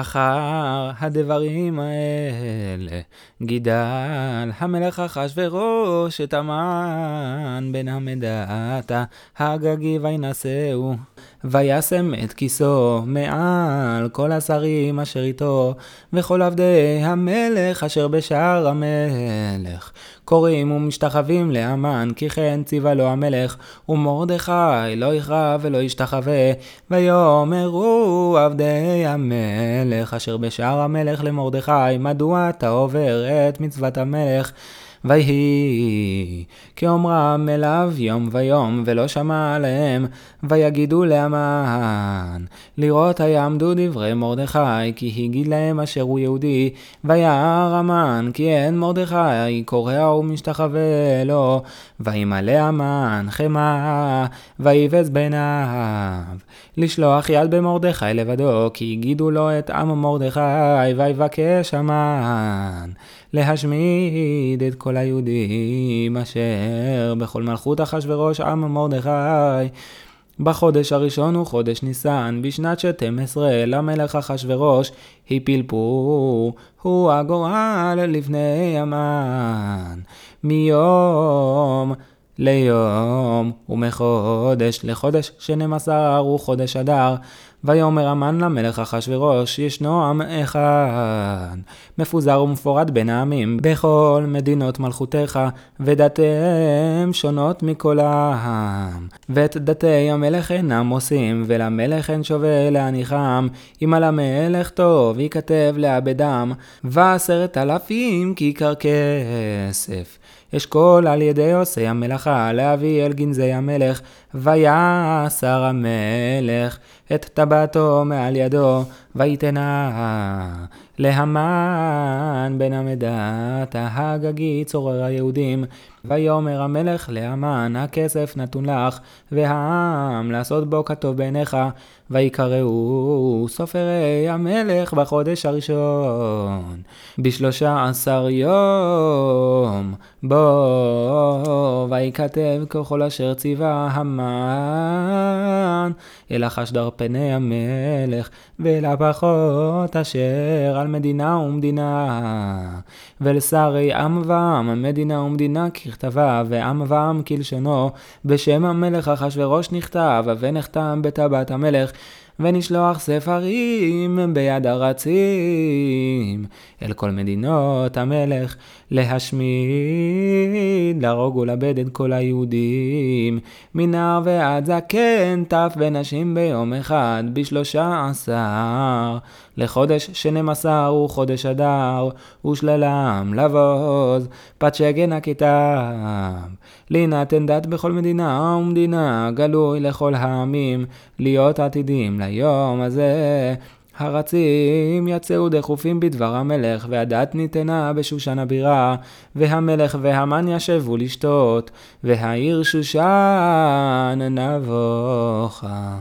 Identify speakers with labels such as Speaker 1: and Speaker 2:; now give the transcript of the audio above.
Speaker 1: אחר הדברים האלה גידל המלך אחשורוש את המן בן המדעתה הגגי וינשאו וישם את כיסו מעל כל השרים אשר איתו וכל עבדי המלך אשר בשער המלך. קוראים ומשתחווים להמן כי כן ציווה לו המלך ומרדכי לא יכרע ולא ישתחווה ויאמרו עבדי המלך אשר בשער המלך למרדכי מדוע אתה עובר את מצוות המלך ויהי כאומרם אליו יום ויום ולא שמע עליהם ויגידו להמן לראות היעמדו דברי מרדכי כי הגיד להם אשר הוא יהודי. וירא המן כי אין מרדכי קורע ומשתחווה לו. וימלא המן חמא ויבז בעיניו לשלוח יד במרדכי לבדו כי הגידו לו את עם מרדכי ויבקש המן להשמיד את כל היהודים אשר בכל מלכות אחשורוש עם מרדכי. בחודש הראשון הוא חודש ניסן, בשנת שתים עשרה למלך אחשורוש הפילפו הוא הגורל לפני המן. מיום ליום ומחודש לחודש שנים עשר הוא חודש אדר ויאמר המן למלך אחשורוש ישנו עם אחד מפוזר ומפורד בין העמים בכל מדינות מלכותיך ודתיהם שונות מכל העם. ואת דתי המלך אינם עושים ולמלך אין שווה להניחם. אם על המלך טוב ייכתב לאבדם ועשרת אלפים כיכר כסף. אשכול על ידי עושי המלאכה להביא אל גנזי המלך ויעשר המלך. את טבעתו מעל ידו ויתנה להמן בן עמדת ההגגי צורר היהודים. ויאמר המלך להמן הכסף נתון לך והעם לעשות בו כטוב בעיניך. ויקראו סופרי המלך בחודש הראשון בשלושה עשר יום. בו ויכתב ככל אשר ציווה המן אל החשדר פני המלך ואל הפחות אשר על מדינה ומדינה ולשרי עם ועם מדינה ומדינה ככתבה ועם ועם כלשונו בשם המלך אחשורוש נכתב ונחתם בטבעת המלך ונשלוח ספרים ביד הרצים אל כל מדינות המלך להשמיד, להרוג ולאבד את כל היהודים. מנער ועד זקן, טף ונשים ביום אחד בשלושה עשר. לחודש שנים עשר הוא חודש אדר ושללם לבוז פת שגן הכיתב להינתן דת בכל מדינה ומדינה גלוי לכל העמים להיות עתידים ליום הזה הרצים יצאו דחופים בדבר המלך, והדת ניתנה בשושן הבירה, והמלך והמן ישבו לשתות, והעיר שושן נבוכה.